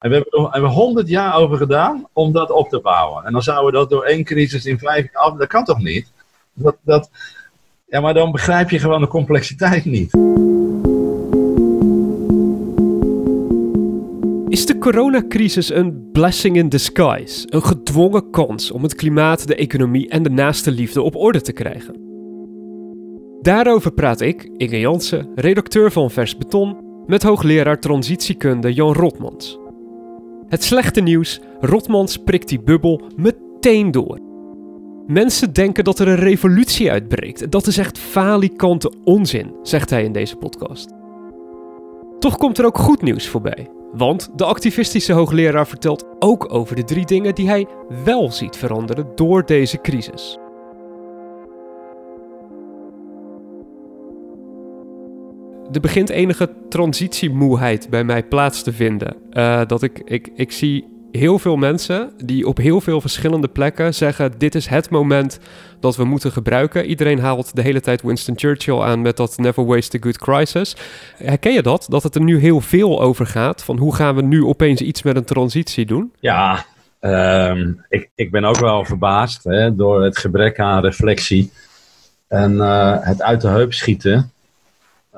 En we hebben er honderd jaar over gedaan om dat op te bouwen. En dan zouden we dat door één crisis in vijf jaar af. Dat kan toch niet? Dat, dat, ja, maar dan begrijp je gewoon de complexiteit niet. Is de coronacrisis een blessing in disguise? Een gedwongen kans om het klimaat, de economie en de naaste liefde op orde te krijgen? Daarover praat ik, Inge Jansen, redacteur van Vers Beton, met hoogleraar transitiekunde Jan Rotmans. Het slechte nieuws, Rotmans prikt die bubbel meteen door. Mensen denken dat er een revolutie uitbreekt. Dat is echt falikante onzin, zegt hij in deze podcast. Toch komt er ook goed nieuws voorbij. Want de activistische hoogleraar vertelt ook over de drie dingen die hij wel ziet veranderen door deze crisis. Er begint enige transitiemoeheid bij mij plaats te vinden. Uh, dat ik, ik, ik zie heel veel mensen die op heel veel verschillende plekken zeggen: Dit is het moment dat we moeten gebruiken. Iedereen haalt de hele tijd Winston Churchill aan met dat Never Waste a Good Crisis. Herken je dat? Dat het er nu heel veel over gaat? Van hoe gaan we nu opeens iets met een transitie doen? Ja, um, ik, ik ben ook wel verbaasd hè, door het gebrek aan reflectie en uh, het uit de heup schieten.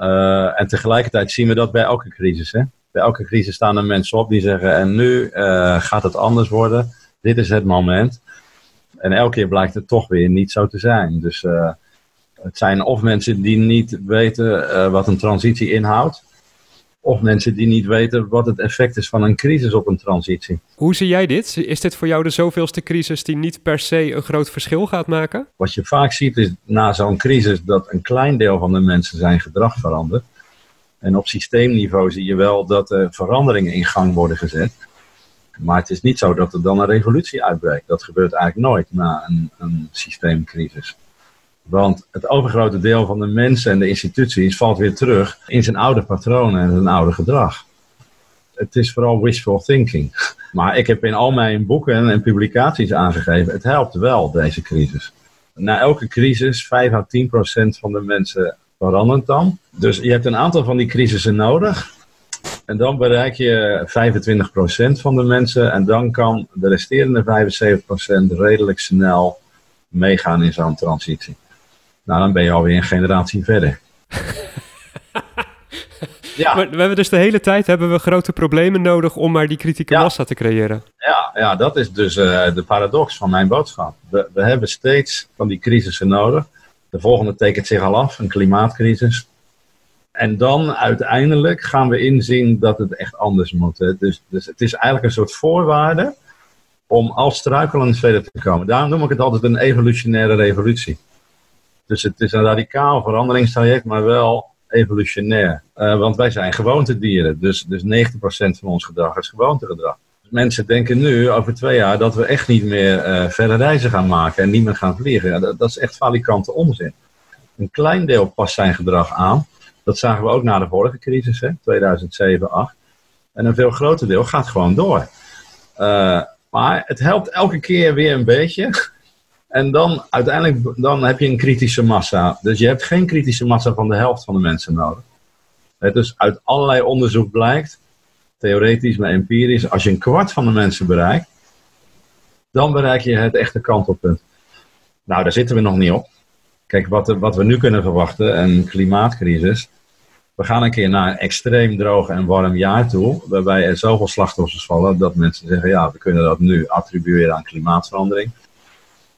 Uh, en tegelijkertijd zien we dat bij elke crisis. Hè? bij elke crisis staan er mensen op die zeggen: En nu uh, gaat het anders worden. Dit is het moment. En elke keer blijkt het toch weer niet zo te zijn. Dus uh, het zijn of mensen die niet weten wat een transitie inhoudt. Of mensen die niet weten wat het effect is van een crisis op een transitie. Hoe zie jij dit? Is dit voor jou de zoveelste crisis die niet per se een groot verschil gaat maken? Wat je vaak ziet is na zo'n crisis dat een klein deel van de mensen zijn gedrag verandert. En op systeemniveau zie je wel dat er veranderingen in gang worden gezet. Maar het is niet zo dat er dan een revolutie uitbreekt. Dat gebeurt eigenlijk nooit na een, een systeemcrisis. Want het overgrote deel van de mensen en de instituties valt weer terug in zijn oude patronen en zijn oude gedrag. Het is vooral wishful thinking. Maar ik heb in al mijn boeken en publicaties aangegeven, het helpt wel, deze crisis. Na elke crisis, 5 à 10 procent van de mensen verandert dan. Dus je hebt een aantal van die crisissen nodig. En dan bereik je 25% van de mensen. En dan kan de resterende 75% redelijk snel meegaan in zo'n transitie. Nou, dan ben je alweer een generatie verder. ja. Maar we hebben dus de hele tijd hebben we grote problemen nodig om maar die kritieke massa te creëren. Ja, ja, dat is dus uh, de paradox van mijn boodschap. We, we hebben steeds van die crisissen nodig. De volgende tekent zich al af, een klimaatcrisis. En dan uiteindelijk gaan we inzien dat het echt anders moet. Hè. Dus, dus het is eigenlijk een soort voorwaarde om al struikelend verder te komen. Daarom noem ik het altijd een evolutionaire revolutie. Dus het is een radicaal veranderingstraject, maar wel evolutionair. Uh, want wij zijn gewoontedieren, dus, dus 90% van ons gedrag is gewoontegedrag mensen denken nu, over twee jaar, dat we echt niet meer uh, verre reizen gaan maken en niet meer gaan vliegen. Dat, is echt falikante onzin. Een klein deel past zijn gedrag aan. Dat zagen we ook na de vorige crisis, hè, 2007, 2008. En een veel groter deel gaat gewoon door. Uh, maar het helpt elke keer weer een beetje. En dan uiteindelijk dan heb je een kritische massa. Dus je hebt geen kritische massa van de helft van de mensen nodig. Dus uit allerlei onderzoek blijkt theoretisch, maar empirisch, als je een kwart van de mensen bereikt, dan bereik je het echte kantelpunt. Nou, daar zitten we nog niet op. Kijk, wat, wat we nu kunnen verwachten, een klimaatcrisis. We gaan een keer naar een extreem droog en warm jaar toe, waarbij er zoveel slachtoffers vallen dat mensen zeggen, ja, we kunnen dat nu attribueren aan klimaatverandering.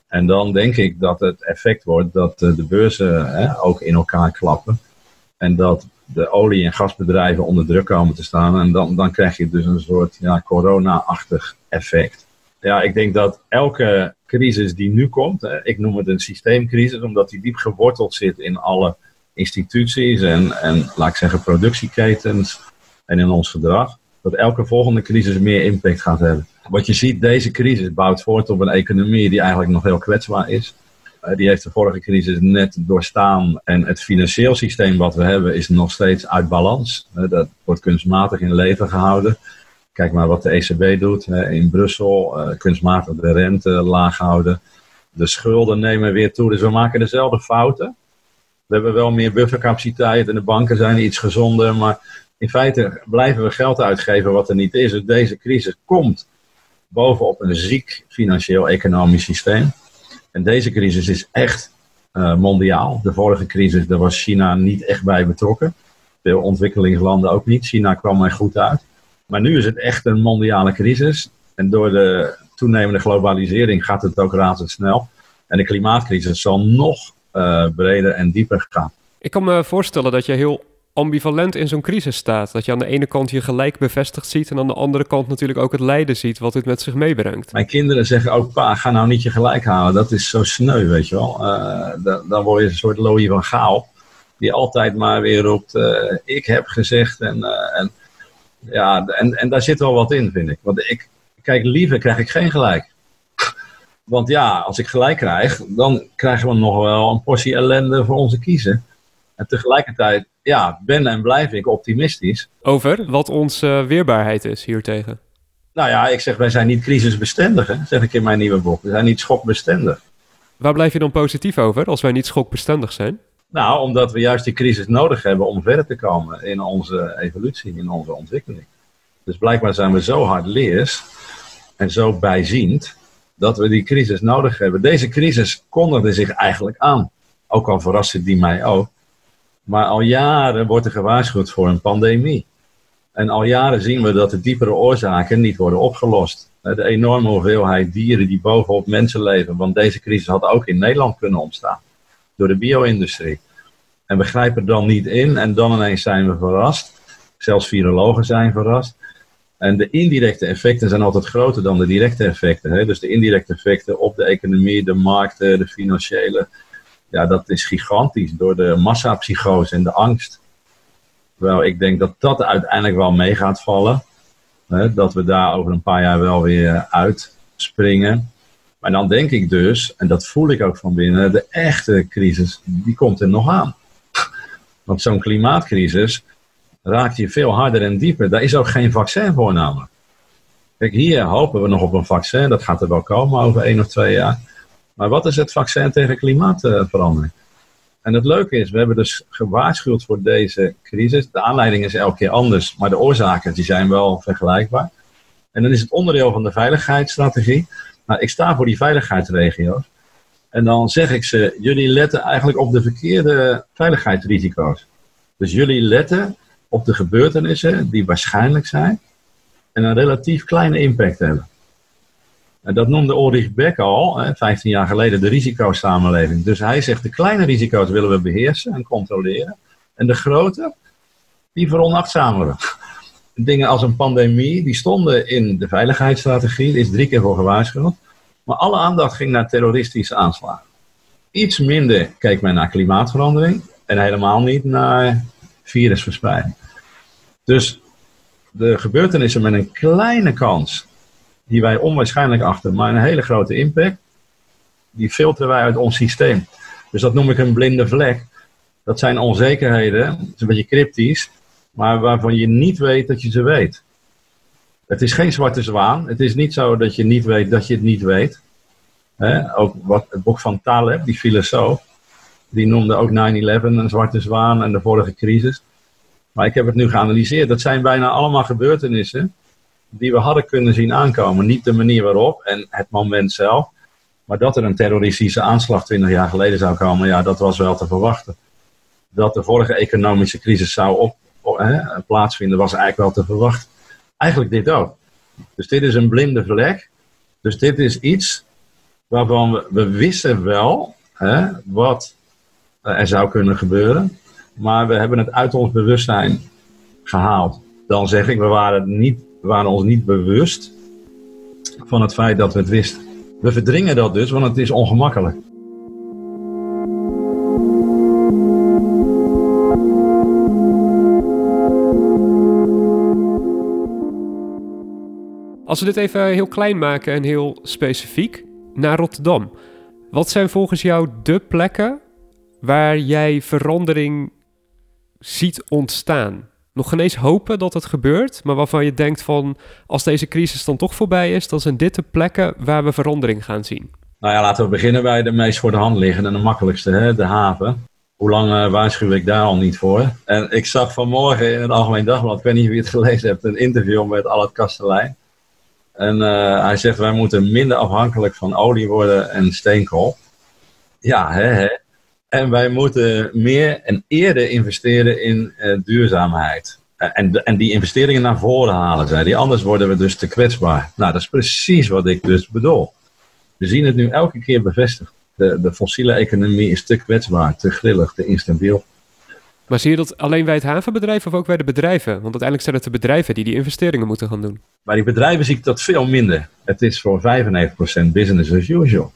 En dan denk ik dat het effect wordt dat de beurzen ook in elkaar klappen. En dat de olie- en gasbedrijven onder druk komen te staan. En dan, dan krijg je dus een soort ja, corona-achtig effect. Ja, ik denk dat elke crisis die nu komt, ik noem het een systeemcrisis, omdat die diep geworteld zit in alle instituties en, en laat ik zeggen productieketens en in ons gedrag, dat elke volgende crisis meer impact gaat hebben. Wat je ziet, deze crisis bouwt voort op een economie die eigenlijk nog heel kwetsbaar is. Eh, die heeft de vorige crisis net doorstaan. En het financieel systeem wat we hebben is nog steeds uit balans. Eh, dat wordt kunstmatig in leven gehouden. Kijk maar wat de ECB doet in Brussel. Eh, kunstmatig de rente laag houden. De schulden nemen weer toe. Dus we maken dezelfde fouten. We hebben wel meer buffercapaciteit en de banken zijn iets gezonder. Maar in feite blijven we geld uitgeven wat er niet is. Dus deze crisis komt bovenop een ziek financieel-economisch systeem. En deze crisis is echt uh, mondiaal. De vorige crisis, daar was China niet echt bij betrokken. Veel ontwikkelingslanden ook niet. China kwam er goed uit. Maar nu is het echt een mondiale crisis. En door de toenemende globalisering gaat het ook razendsnel. En de klimaatcrisis zal nog uh, breder en dieper gaan. Ik kan me voorstellen dat je heel ambivalent in zo'n crisis staat. Dat je aan de ene kant je gelijk bevestigd ziet en aan de andere kant natuurlijk ook het lijden ziet wat dit met zich meebrengt. Mijn kinderen zeggen ook, pa, ga nou niet je gelijk halen. Dat is zo sneu, weet je wel. Uh, dan word je een soort Louis van Gaal. Die altijd maar weer roept, uh, ik heb gezegd. En, uh, en, ja, en, en daar zit wel wat in, vind ik. Want ik, kijk, liever krijg ik geen gelijk. Want ja, als ik gelijk krijg, dan krijgen we nog wel een portie ellende voor onze kiezen. En tegelijkertijd, ja, ben en blijf ik optimistisch. Over wat onze weerbaarheid is hiertegen? Nou ja, ik zeg, wij zijn niet crisisbestendig, hè, zeg ik in mijn nieuwe boek. We zijn niet schokbestendig. Waar blijf je dan positief over als wij niet schokbestendig zijn? Nou, omdat we juist die crisis nodig hebben om verder te komen in onze evolutie, in onze ontwikkeling. Dus blijkbaar zijn we zo hard leers en zo bijziend dat we die crisis nodig hebben. Deze crisis kondigde zich eigenlijk aan. Ook al verraste die mij ook. Maar al jaren wordt er gewaarschuwd voor een pandemie. En al jaren zien we dat de diepere oorzaken niet worden opgelost. De enorme hoeveelheid dieren die bovenop mensen leven. Want deze crisis had ook in Nederland kunnen ontstaan. Door de bio-industrie. En we grijpen dan niet in en dan ineens zijn we verrast. Zelfs virologen zijn verrast. En de indirecte effecten zijn altijd groter dan de directe effecten. Hè? Dus de indirecte effecten op de economie, de markten, de financiële ja, dat is gigantisch door de massapsychose en de angst. Terwijl ik denk dat dat uiteindelijk wel mee gaat vallen. Hè, dat we daar over een paar jaar wel weer uitspringen. Maar dan denk ik dus, en dat voel ik ook van binnen, de echte crisis, die komt er nog aan. Want zo'n klimaatcrisis raakt je veel harder en dieper. Daar is ook geen vaccin voor namelijk. Kijk, hier hopen we nog op een vaccin. Dat gaat er wel komen over één of twee jaar. Maar wat is het vaccin tegen klimaatverandering? En het leuke is, we hebben dus gewaarschuwd voor deze crisis. De aanleiding is elke keer anders, maar de oorzaken die zijn wel vergelijkbaar. En dan is het onderdeel van de veiligheidsstrategie. Nou, ik sta voor die veiligheidsregio's. En dan zeg ik ze, jullie letten eigenlijk op de verkeerde veiligheidsrisico's. Dus jullie letten op de gebeurtenissen die waarschijnlijk zijn en een relatief kleine impact hebben. Dat noemde Ulrich Beck al, 15 jaar geleden, de risicosamenleving. Dus hij zegt, de kleine risico's willen we beheersen en controleren. En de grote, die veronachtzamen we. Dingen als een pandemie, die stonden in de veiligheidsstrategie. Er is drie keer voor gewaarschuwd. Maar alle aandacht ging naar terroristische aanslagen. Iets minder keek men naar klimaatverandering. En helemaal niet naar virusverspreiding. Dus de gebeurtenissen met een kleine kans die wij onwaarschijnlijk achten, maar een hele grote impact, die filteren wij uit ons systeem. Dus dat noem ik een blinde vlek. Dat zijn onzekerheden, is een beetje cryptisch, maar waarvan je niet weet dat je ze weet. Het is geen zwarte zwaan. Het is niet zo dat je niet weet dat je het niet weet. ook wat, het boek van Taleb, die filosoof, die noemde ook 9-11 een zwarte zwaan en de vorige crisis. Maar ik heb het nu geanalyseerd. Dat zijn bijna allemaal gebeurtenissen die we hadden kunnen zien aankomen. Niet de manier waarop en het moment zelf. Maar dat er een terroristische aanslag 20 jaar geleden zou komen, ja, dat was wel te verwachten. Dat de vorige economische crisis zou op, hè, plaatsvinden, was eigenlijk wel te verwachten. Eigenlijk dit ook. Dus dit is een blinde vlek. Dus dit is iets waarvan we, we wisten wel hè, wat er zou kunnen gebeuren. Maar we hebben het uit ons bewustzijn gehaald. Dan zeg ik, we waren niet we waren ons niet bewust van het feit dat we het wisten. We verdringen dat dus, want het is ongemakkelijk. Als we dit even heel klein maken en heel specifiek naar Rotterdam. Wat zijn volgens jou de plekken waar jij verandering ziet ontstaan? Nog geen eens hopen dat het gebeurt, maar waarvan je denkt van als deze crisis dan toch voorbij is, dan zijn dit de plekken waar we verandering gaan zien? Nou ja, laten we beginnen bij de meest voor de hand liggende en de makkelijkste, hè, de haven. Hoe lang uh, waarschuw ik daar al niet voor? En ik zag vanmorgen in het Algemeen Dagblad, ik weet niet je het gelezen hebt, een interview met Allard Kastelein. En uh, hij zegt, wij moeten minder afhankelijk van olie worden en steenkool. Ja, hè, hè. En wij moeten meer en eerder investeren in uh, duurzaamheid. En, en die investeringen naar voren halen, zei hij. Anders worden we dus te kwetsbaar. Nou, dat is precies wat ik dus bedoel. We zien het nu elke keer bevestigd. De, de fossiele economie is te kwetsbaar, te grillig, te instabiel. Maar zie je dat alleen bij het havenbedrijf of ook bij de bedrijven? Want uiteindelijk zijn het de bedrijven die die investeringen moeten gaan doen. Bij die bedrijven zie ik dat veel minder. Het is voor 95% business as usual.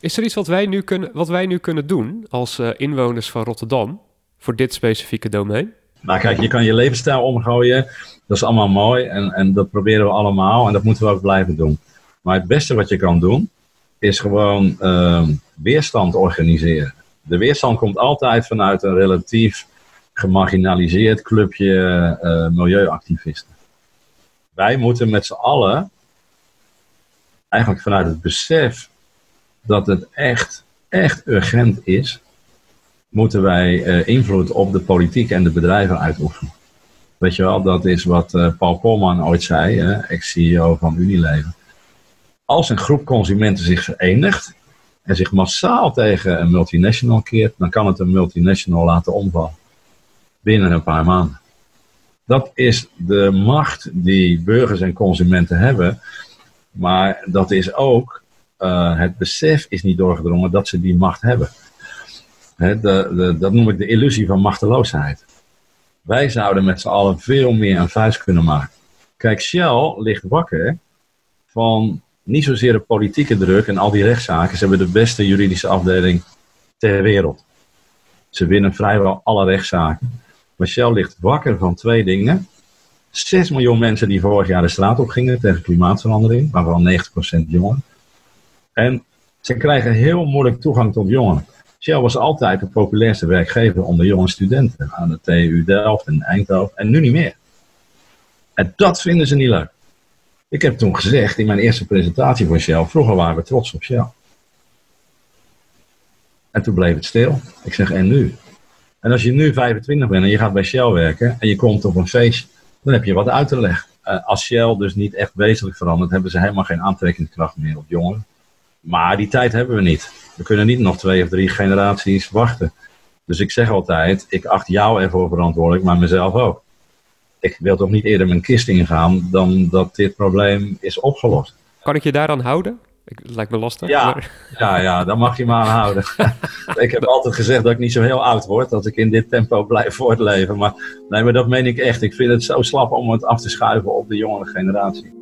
Is er iets wat wij nu kunnen, wat wij nu kunnen doen als uh, inwoners van Rotterdam voor dit specifieke domein? Nou kijk, je kan je levensstijl omgooien. Dat is allemaal mooi en, en dat proberen we allemaal en dat moeten we ook blijven doen. Maar het beste wat je kan doen, is gewoon uh, weerstand organiseren. De weerstand komt altijd vanuit een relatief gemarginaliseerd clubje uh, milieuactivisten. Wij moeten met z'n allen, eigenlijk vanuit het besef dat het echt, echt urgent is, moeten wij uh, invloed op de politiek en de bedrijven uitoefenen. Weet je wel, dat is wat uh, Paul Polman ooit zei, ex-CEO van Unilever. Als een groep consumenten zich verenigt en zich massaal tegen een multinational keert, dan kan het een multinational laten omvallen. Binnen een paar maanden. Dat is de macht die burgers en consumenten hebben. Maar dat is ook, uh, het besef is niet doorgedrongen dat ze die macht hebben. He, de, de, dat noem ik de illusie van machteloosheid. Wij zouden met z'n allen veel meer een vuist kunnen maken. Kijk, Shell ligt wakker van niet zozeer de politieke druk en al die rechtszaken. Ze hebben de beste juridische afdeling ter wereld. Ze winnen vrijwel alle rechtszaken. Maar Shell ligt wakker van twee dingen. 6 miljoen mensen die vorig jaar de straat op gingen tegen klimaatverandering, waarvan 90% jongeren. En ze krijgen heel moeilijk toegang tot jongeren. Shell was altijd de populairste werkgever onder jonge studenten aan de TU Delft en Eindhoven en nu niet meer. En dat vinden ze niet leuk. Ik heb toen gezegd in mijn eerste presentatie voor Shell, vroeger waren we trots op Shell. En toen bleef het stil. Ik zeg, en nu? En als je nu 25 bent en je gaat bij Shell werken en je komt op een feestje, dan heb je wat uit te leggen. Uh, als Shell dus niet echt wezenlijk verandert, hebben ze helemaal geen aantrekkingskracht meer op jongeren. Maar die tijd hebben we niet. We kunnen niet nog twee of drie generaties wachten. Dus ik zeg altijd, ik acht jou ervoor verantwoordelijk, maar mezelf ook. Ik wil toch niet eerder mijn kist ingaan dan dat dit probleem is opgelost. Kan ik je daaraan houden? Ik, lijkt me lastig. Ja, maar... ja, ja, dan mag je me aanhouden. ik heb altijd gezegd dat ik niet zo heel oud word, dat ik in dit tempo blijf voortleven. Maar nee, maar dat meen ik echt. Ik vind het zo slap om het af te schuiven op de jongere generatie.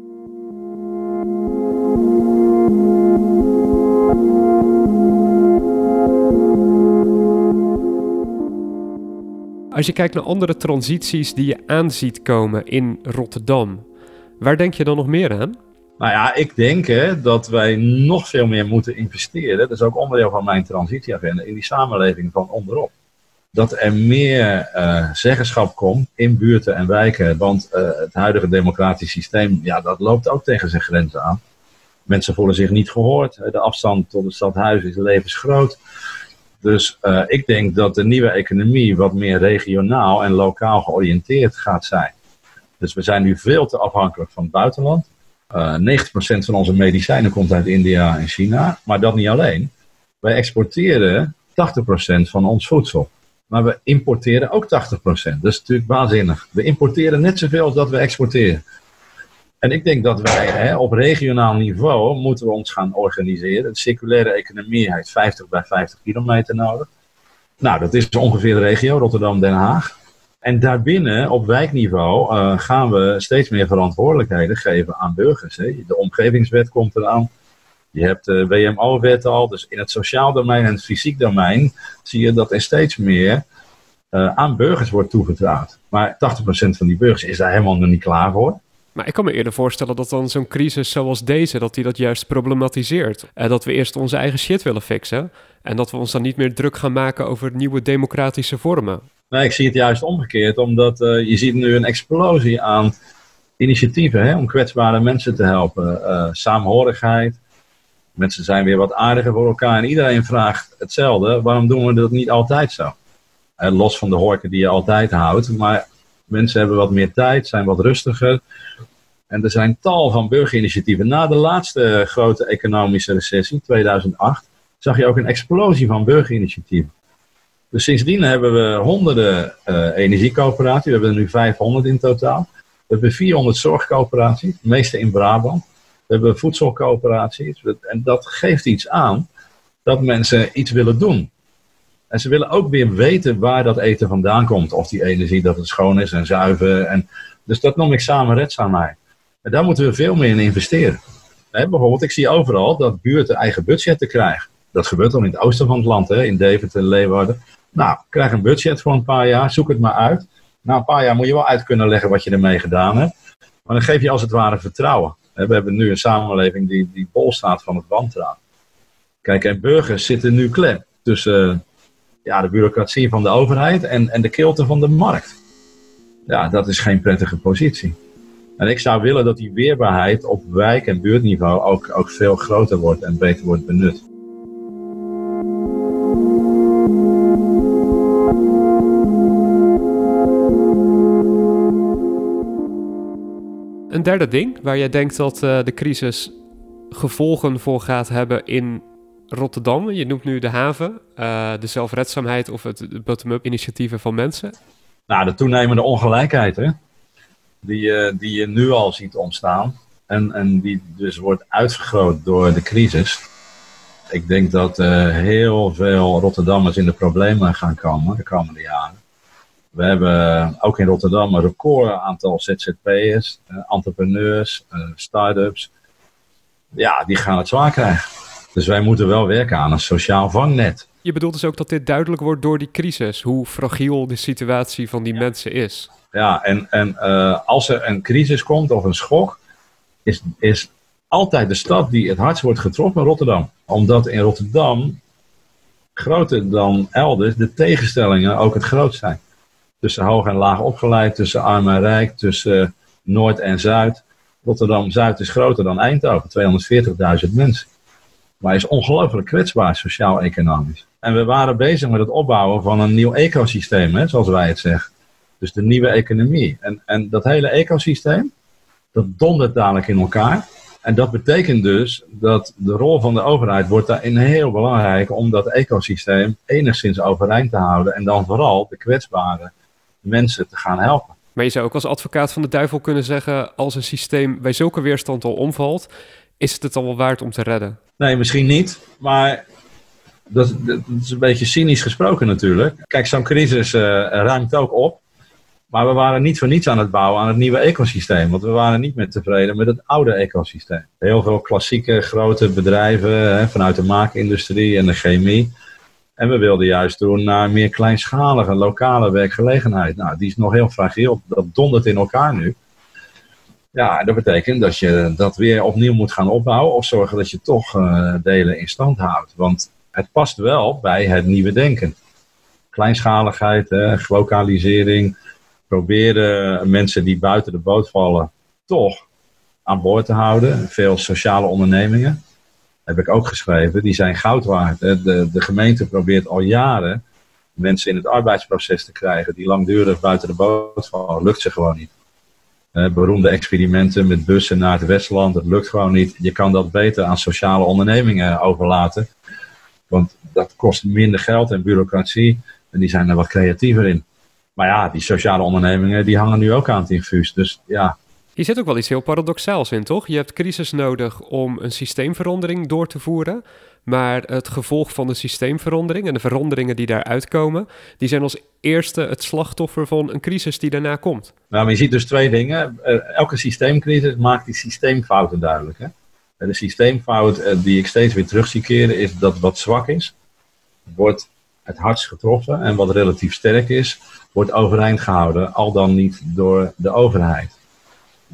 Als je kijkt naar andere transities die je aanziet komen in Rotterdam, waar denk je dan nog meer aan? Nou ja, ik denk hè, dat wij nog veel meer moeten investeren. Dat is ook onderdeel van mijn transitieagenda in die samenleving van onderop. Dat er meer uh, zeggenschap komt in buurten en wijken. Want uh, het huidige democratisch systeem, ja, dat loopt ook tegen zijn grenzen aan. Mensen voelen zich niet gehoord. De afstand tot het stadhuis is levensgroot. Dus uh, ik denk dat de nieuwe economie wat meer regionaal en lokaal georiënteerd gaat zijn. Dus we zijn nu veel te afhankelijk van het buitenland. Uh, 90% van onze medicijnen komt uit India en China. Maar dat niet alleen. Wij exporteren 80% van ons voedsel. Maar we importeren ook 80%. Dat is natuurlijk waanzinnig. We importeren net zoveel als dat we exporteren. En ik denk dat wij hè, op regionaal niveau moeten we ons gaan organiseren. De circulaire economie heeft 50 bij 50 kilometer nodig. Nou, dat is ongeveer de regio Rotterdam-Den Haag. En daarbinnen, op wijkniveau, uh, gaan we steeds meer verantwoordelijkheden geven aan burgers. Hè. De omgevingswet komt eraan. Je hebt de WMO-wet al. Dus in het sociaal domein en het fysiek domein zie je dat er steeds meer uh, aan burgers wordt toevertrouwd. Maar 80% van die burgers is daar helemaal nog niet klaar voor. Maar ik kan me eerder voorstellen dat dan zo'n crisis zoals deze, dat die dat juist problematiseert. En dat we eerst onze eigen shit willen fixen. En dat we ons dan niet meer druk gaan maken over nieuwe democratische vormen. Nee, ik zie het juist omgekeerd, omdat uh, je ziet nu een explosie aan initiatieven hè, om kwetsbare mensen te helpen. Uh, saamhorigheid. Mensen zijn weer wat aardiger voor elkaar en iedereen vraagt hetzelfde. Waarom doen we dat niet altijd zo? los van de horken die je altijd houdt. Maar mensen hebben wat meer tijd, zijn wat rustiger. En er zijn tal van burgerinitiatieven. Na de laatste grote economische recessie, 2008, zag je ook een explosie van burgerinitiatieven. Dus sindsdien hebben we honderden uh, energiecoöperaties. We hebben er nu 500 in totaal. We hebben 400 zorgcoöperaties, de meeste in Brabant. We hebben voedselcoöperaties. En dat geeft iets aan dat mensen iets willen doen. En ze willen ook weer weten waar dat eten vandaan komt. Of die energie, dat het schoon is en zuiver. En, dus dat noem ik samenredzaamheid. En daar moeten we veel meer in investeren. bijvoorbeeld, ik zie overal dat buurten eigen budgetten krijgen. Dat gebeurt al in het oosten van het land, hè, in Deventer, Leeuwarden. Nou, krijg een budget voor een paar jaar, zoek het maar uit. Na een paar jaar moet je wel uit kunnen leggen wat je ermee gedaan hebt. Maar dan geef je als het ware vertrouwen. We hebben nu een samenleving die, die bol staat van het wantrouwen. Kijk, en burgers zitten nu klem tussen ja, de bureaucratie van de overheid en, en de kilte van de markt. Ja, dat is geen prettige positie. En ik zou willen dat die weerbaarheid op wijk- en buurtniveau ook, ook veel groter wordt en beter wordt benut. Een derde ding waar jij denkt dat uh, de crisis gevolgen voor gaat hebben in Rotterdam. Je noemt nu de haven, uh, de zelfredzaamheid of het bottom-up initiatieven van mensen. Nou, de toenemende ongelijkheid, hè? Die, uh, die je nu al ziet ontstaan. En, en die dus wordt uitvergroot door de crisis. Ik denk dat uh, heel veel Rotterdammers in de problemen gaan komen de komende jaren. We hebben ook in Rotterdam een record aantal ZZP'ers, entrepreneurs, start-ups. Ja, die gaan het zwaar krijgen. Dus wij moeten wel werken aan een sociaal vangnet. Je bedoelt dus ook dat dit duidelijk wordt door die crisis, hoe fragiel de situatie van die mensen is. Ja, en, en uh, als er een crisis komt of een schok, is, is altijd de stad die het hardst wordt getroffen Rotterdam. Omdat in Rotterdam, groter dan elders, de tegenstellingen ook het grootst zijn. Tussen hoog en laag opgeleid, tussen arm en rijk, tussen Noord en Zuid. Rotterdam-Zuid is groter dan Eindhoven, 240.000 mensen. Maar is ongelooflijk kwetsbaar sociaal-economisch. En we waren bezig met het opbouwen van een nieuw ecosysteem, hè, zoals wij het zeggen. Dus de nieuwe economie. En, en dat hele ecosysteem, dat dondert dadelijk in elkaar. En dat betekent dus dat de rol van de overheid wordt daarin heel belangrijk om dat ecosysteem enigszins overeind te houden. En dan vooral de kwetsbare mensen te gaan helpen. Maar je zou ook als advocaat van de duivel kunnen zeggen: als een systeem bij zulke weerstand al omvalt, is het het al wel waard om te redden? Nee, misschien niet. Maar dat, dat is een beetje cynisch gesproken natuurlijk. Kijk, zo'n crisis uh, ruimt ook op. Maar we waren niet voor niets aan het bouwen aan het nieuwe ecosysteem. Want we waren niet meer tevreden met het oude ecosysteem. Heel veel klassieke grote bedrijven hè, vanuit de maakindustrie en de chemie. En we wilden juist doen naar meer kleinschalige, lokale werkgelegenheid. Nou, die is nog heel fragiel. Dat dondert in elkaar nu. Ja, dat betekent dat je dat weer opnieuw moet gaan opbouwen of zorgen dat je toch uh, delen in stand houdt. Want het past wel bij het nieuwe denken. Kleinschaligheid, hè, proberen mensen die buiten de boot vallen toch aan boord te houden. Veel sociale ondernemingen, heb ik ook geschreven, die zijn goud waard. De, de gemeente probeert al jaren mensen in het arbeidsproces te krijgen die langdurig buiten de boot vallen. Lukt ze gewoon niet. Beroemde experimenten met bussen naar het Westland, dat lukt gewoon niet. Je kan dat beter aan sociale ondernemingen overlaten. Want dat kost minder geld en bureaucratie. En die zijn er wat creatiever in. Maar ja, die sociale ondernemingen die hangen nu ook aan het infuus. Dus ja. Hier zit ook wel iets heel paradoxaals in, toch? Je hebt crisis nodig om een systeemverandering door te voeren. Maar het gevolg van de systeemverandering en de veranderingen die daaruit komen, die zijn als eerste het slachtoffer van een crisis die daarna komt. Nou, maar je ziet dus twee dingen. Eh, elke systeemcrisis maakt die systeemfouten duidelijk. Hè? De systeemfout eh, die ik steeds weer terug zie keren is dat wat zwak is, wordt het hardst getroffen. En wat relatief sterk is, wordt overeind gehouden. Al dan niet door de overheid.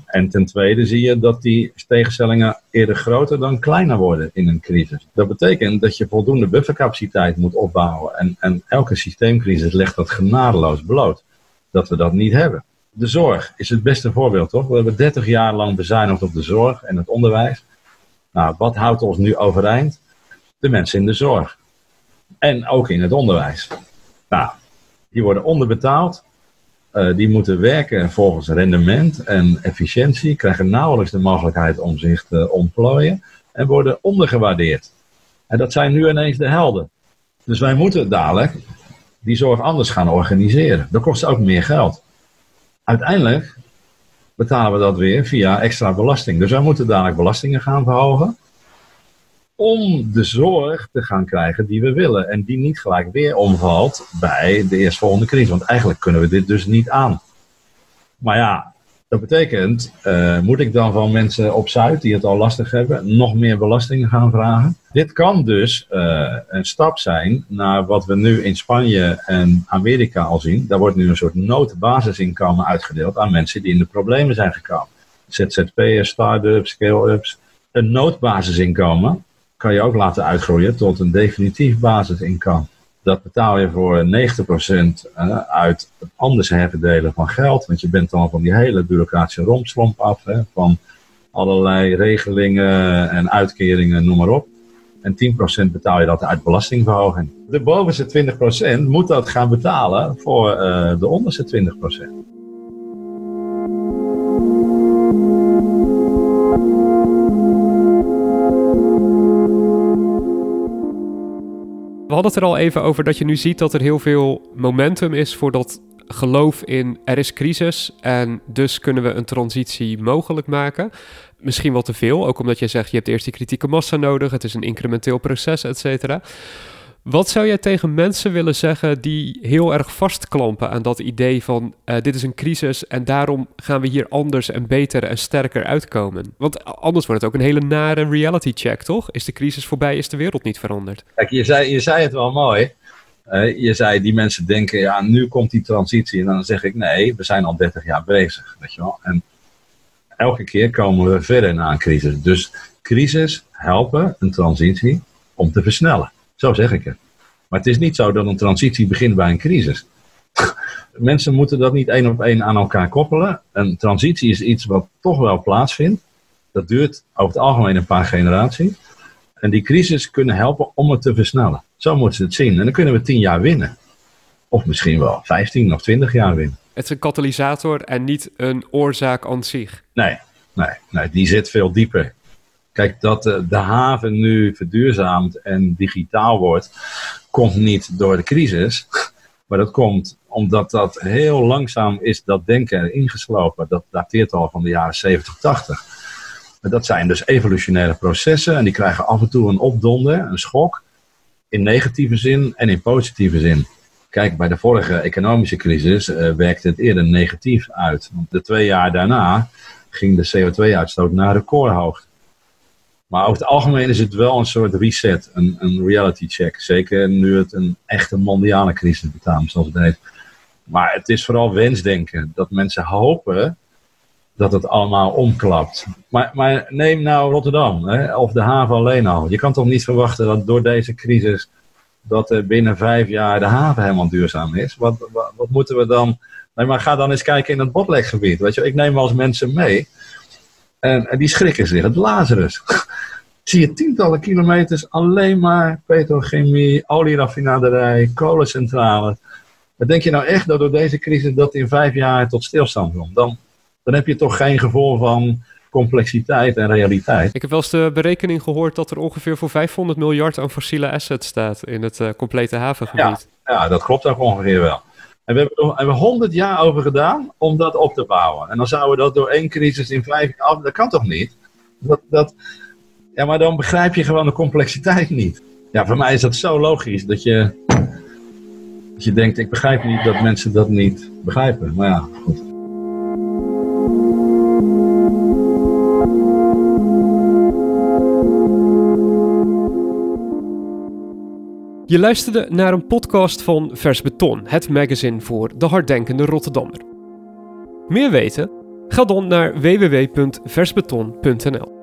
En ten tweede zie je dat die tegenstellingen eerder groter dan kleiner worden in een crisis. Dat betekent dat je voldoende buffercapaciteit moet opbouwen. En, en elke systeemcrisis legt dat genadeloos bloot. Dat we dat niet hebben. De zorg is het beste voorbeeld, toch? We hebben 30 jaar lang bezuinigd op de zorg en het onderwijs. Nou, wat houdt ons nu overeind? De mensen in de zorg. En ook in het onderwijs. Nou, Die worden onderbetaald. Uh, die moeten werken volgens rendement en efficiëntie, krijgen nauwelijks de mogelijkheid om zich te ontplooien en worden ondergewaardeerd. En dat zijn nu ineens de helden. Dus wij moeten dadelijk die zorg anders gaan organiseren. Dat kost ook meer geld. Uiteindelijk betalen we dat weer via extra belasting. Dus wij moeten dadelijk belastingen gaan verhogen. Om de zorg te gaan krijgen die we willen. En die niet gelijk weer omvalt bij de eerstvolgende crisis. Want eigenlijk kunnen we dit dus niet aan. Maar ja, dat betekent, uh, moet ik dan van mensen op Zuid die het al lastig hebben, nog meer belastingen gaan vragen? Dit kan dus uh, een stap zijn naar wat we nu in Spanje en Amerika al zien. Daar wordt nu een soort noodbasisinkomen uitgedeeld aan mensen die in de problemen zijn gekomen. ZZP'ers, start-ups, scale-ups. Een noodbasisinkomen kan je ook laten uitgroeien tot een definitief basisinkomen. Dat betaal je voor 90% eh, uit het anders herverdelen van geld. Want je bent dan van die hele bureaucratische rompslomp af. Hè, van allerlei regelingen en uitkeringen, noem maar op. En 10% betaal je dat uit belastingverhoging. De bovenste 20% moet dat gaan betalen voor uh, de onderste 20%. Hadden het er al even over dat je nu ziet dat er heel veel momentum is voor dat geloof in er is crisis en dus kunnen we een transitie mogelijk maken. Misschien wel te veel, ook omdat je zegt je hebt eerst die kritieke massa nodig, het is een incrementeel proces, et cetera. Wat zou jij tegen mensen willen zeggen die heel erg vastklampen aan dat idee van uh, dit is een crisis en daarom gaan we hier anders en beter en sterker uitkomen? Want anders wordt het ook een hele nare reality check, toch? Is de crisis voorbij, is de wereld niet veranderd? Kijk, je zei, je zei het wel mooi. Uh, je zei, die mensen denken, ja, nu komt die transitie. En dan zeg ik, nee, we zijn al 30 jaar bezig, weet je wel. En elke keer komen we verder na een crisis. Dus crisis helpen een transitie om te versnellen. Zo zeg ik het. Maar het is niet zo dat een transitie begint bij een crisis. Mensen moeten dat niet één op één aan elkaar koppelen. Een transitie is iets wat toch wel plaatsvindt. Dat duurt over het algemeen een paar generaties. En die crisis kunnen helpen om het te versnellen. Zo moeten ze het zien. En dan kunnen we tien jaar winnen. Of misschien wel 15 of 20 jaar winnen. Het is een katalysator en niet een oorzaak aan zich. Nee, nee, nee die zit veel dieper. Kijk, dat de haven nu verduurzaamt en digitaal wordt, komt niet door de crisis. Maar dat komt omdat dat heel langzaam is, dat denken ingeslopen. Dat dateert al van de jaren 70, 80. dat zijn dus evolutionaire processen en die krijgen af en toe een opdonder, een schok. In negatieve zin en in positieve zin. Kijk, bij de vorige economische crisis uh, werkte het eerder negatief uit. Want de twee jaar daarna ging de CO2-uitstoot naar recordhoogte. Maar over het algemeen is het wel een soort reset, een, een reality check. Zeker nu het een echte mondiale crisis betaamt, zoals het heet. Maar het is vooral wensdenken. Dat mensen hopen dat het allemaal omklapt. Maar, maar neem nou Rotterdam, hè, of de haven alleen al. Je kan toch niet verwachten dat door deze crisis... dat er binnen vijf jaar de haven helemaal duurzaam is? Wat, wat, moeten we dan... Nee, maar ga dan eens kijken in het botlekgebied. Weet je, ik neem wel eens mensen mee... En, en die schrikken zich. Het Lazarus. Zie je tientallen kilometers alleen maar petrochemie, olieraffinaderij, kolencentrale. Dan denk je nou echt dat door deze crisis dat in vijf jaar tot stilstand komt? Dan, dan heb je toch geen gevoel van complexiteit en realiteit. Ik heb wel eens de berekening gehoord dat er ongeveer voor 500 miljard aan fossiele assets staat in het uh, complete havengebied. Ja, ja, dat klopt ook ongeveer wel. En we hebben er 100 jaar over gedaan om dat op te bouwen. En dan zouden we dat door één crisis in vijf jaar af. Dat kan toch niet? Dat, dat, ja, maar dan begrijp je gewoon de complexiteit niet. Ja, voor mij is dat zo logisch dat je, je denkt: ik begrijp niet dat mensen dat niet begrijpen. Maar ja, goed. Je luisterde naar een podcast van Vers Beton, het magazine voor de harddenkende Rotterdammer. Meer weten? Ga dan naar www.versbeton.nl.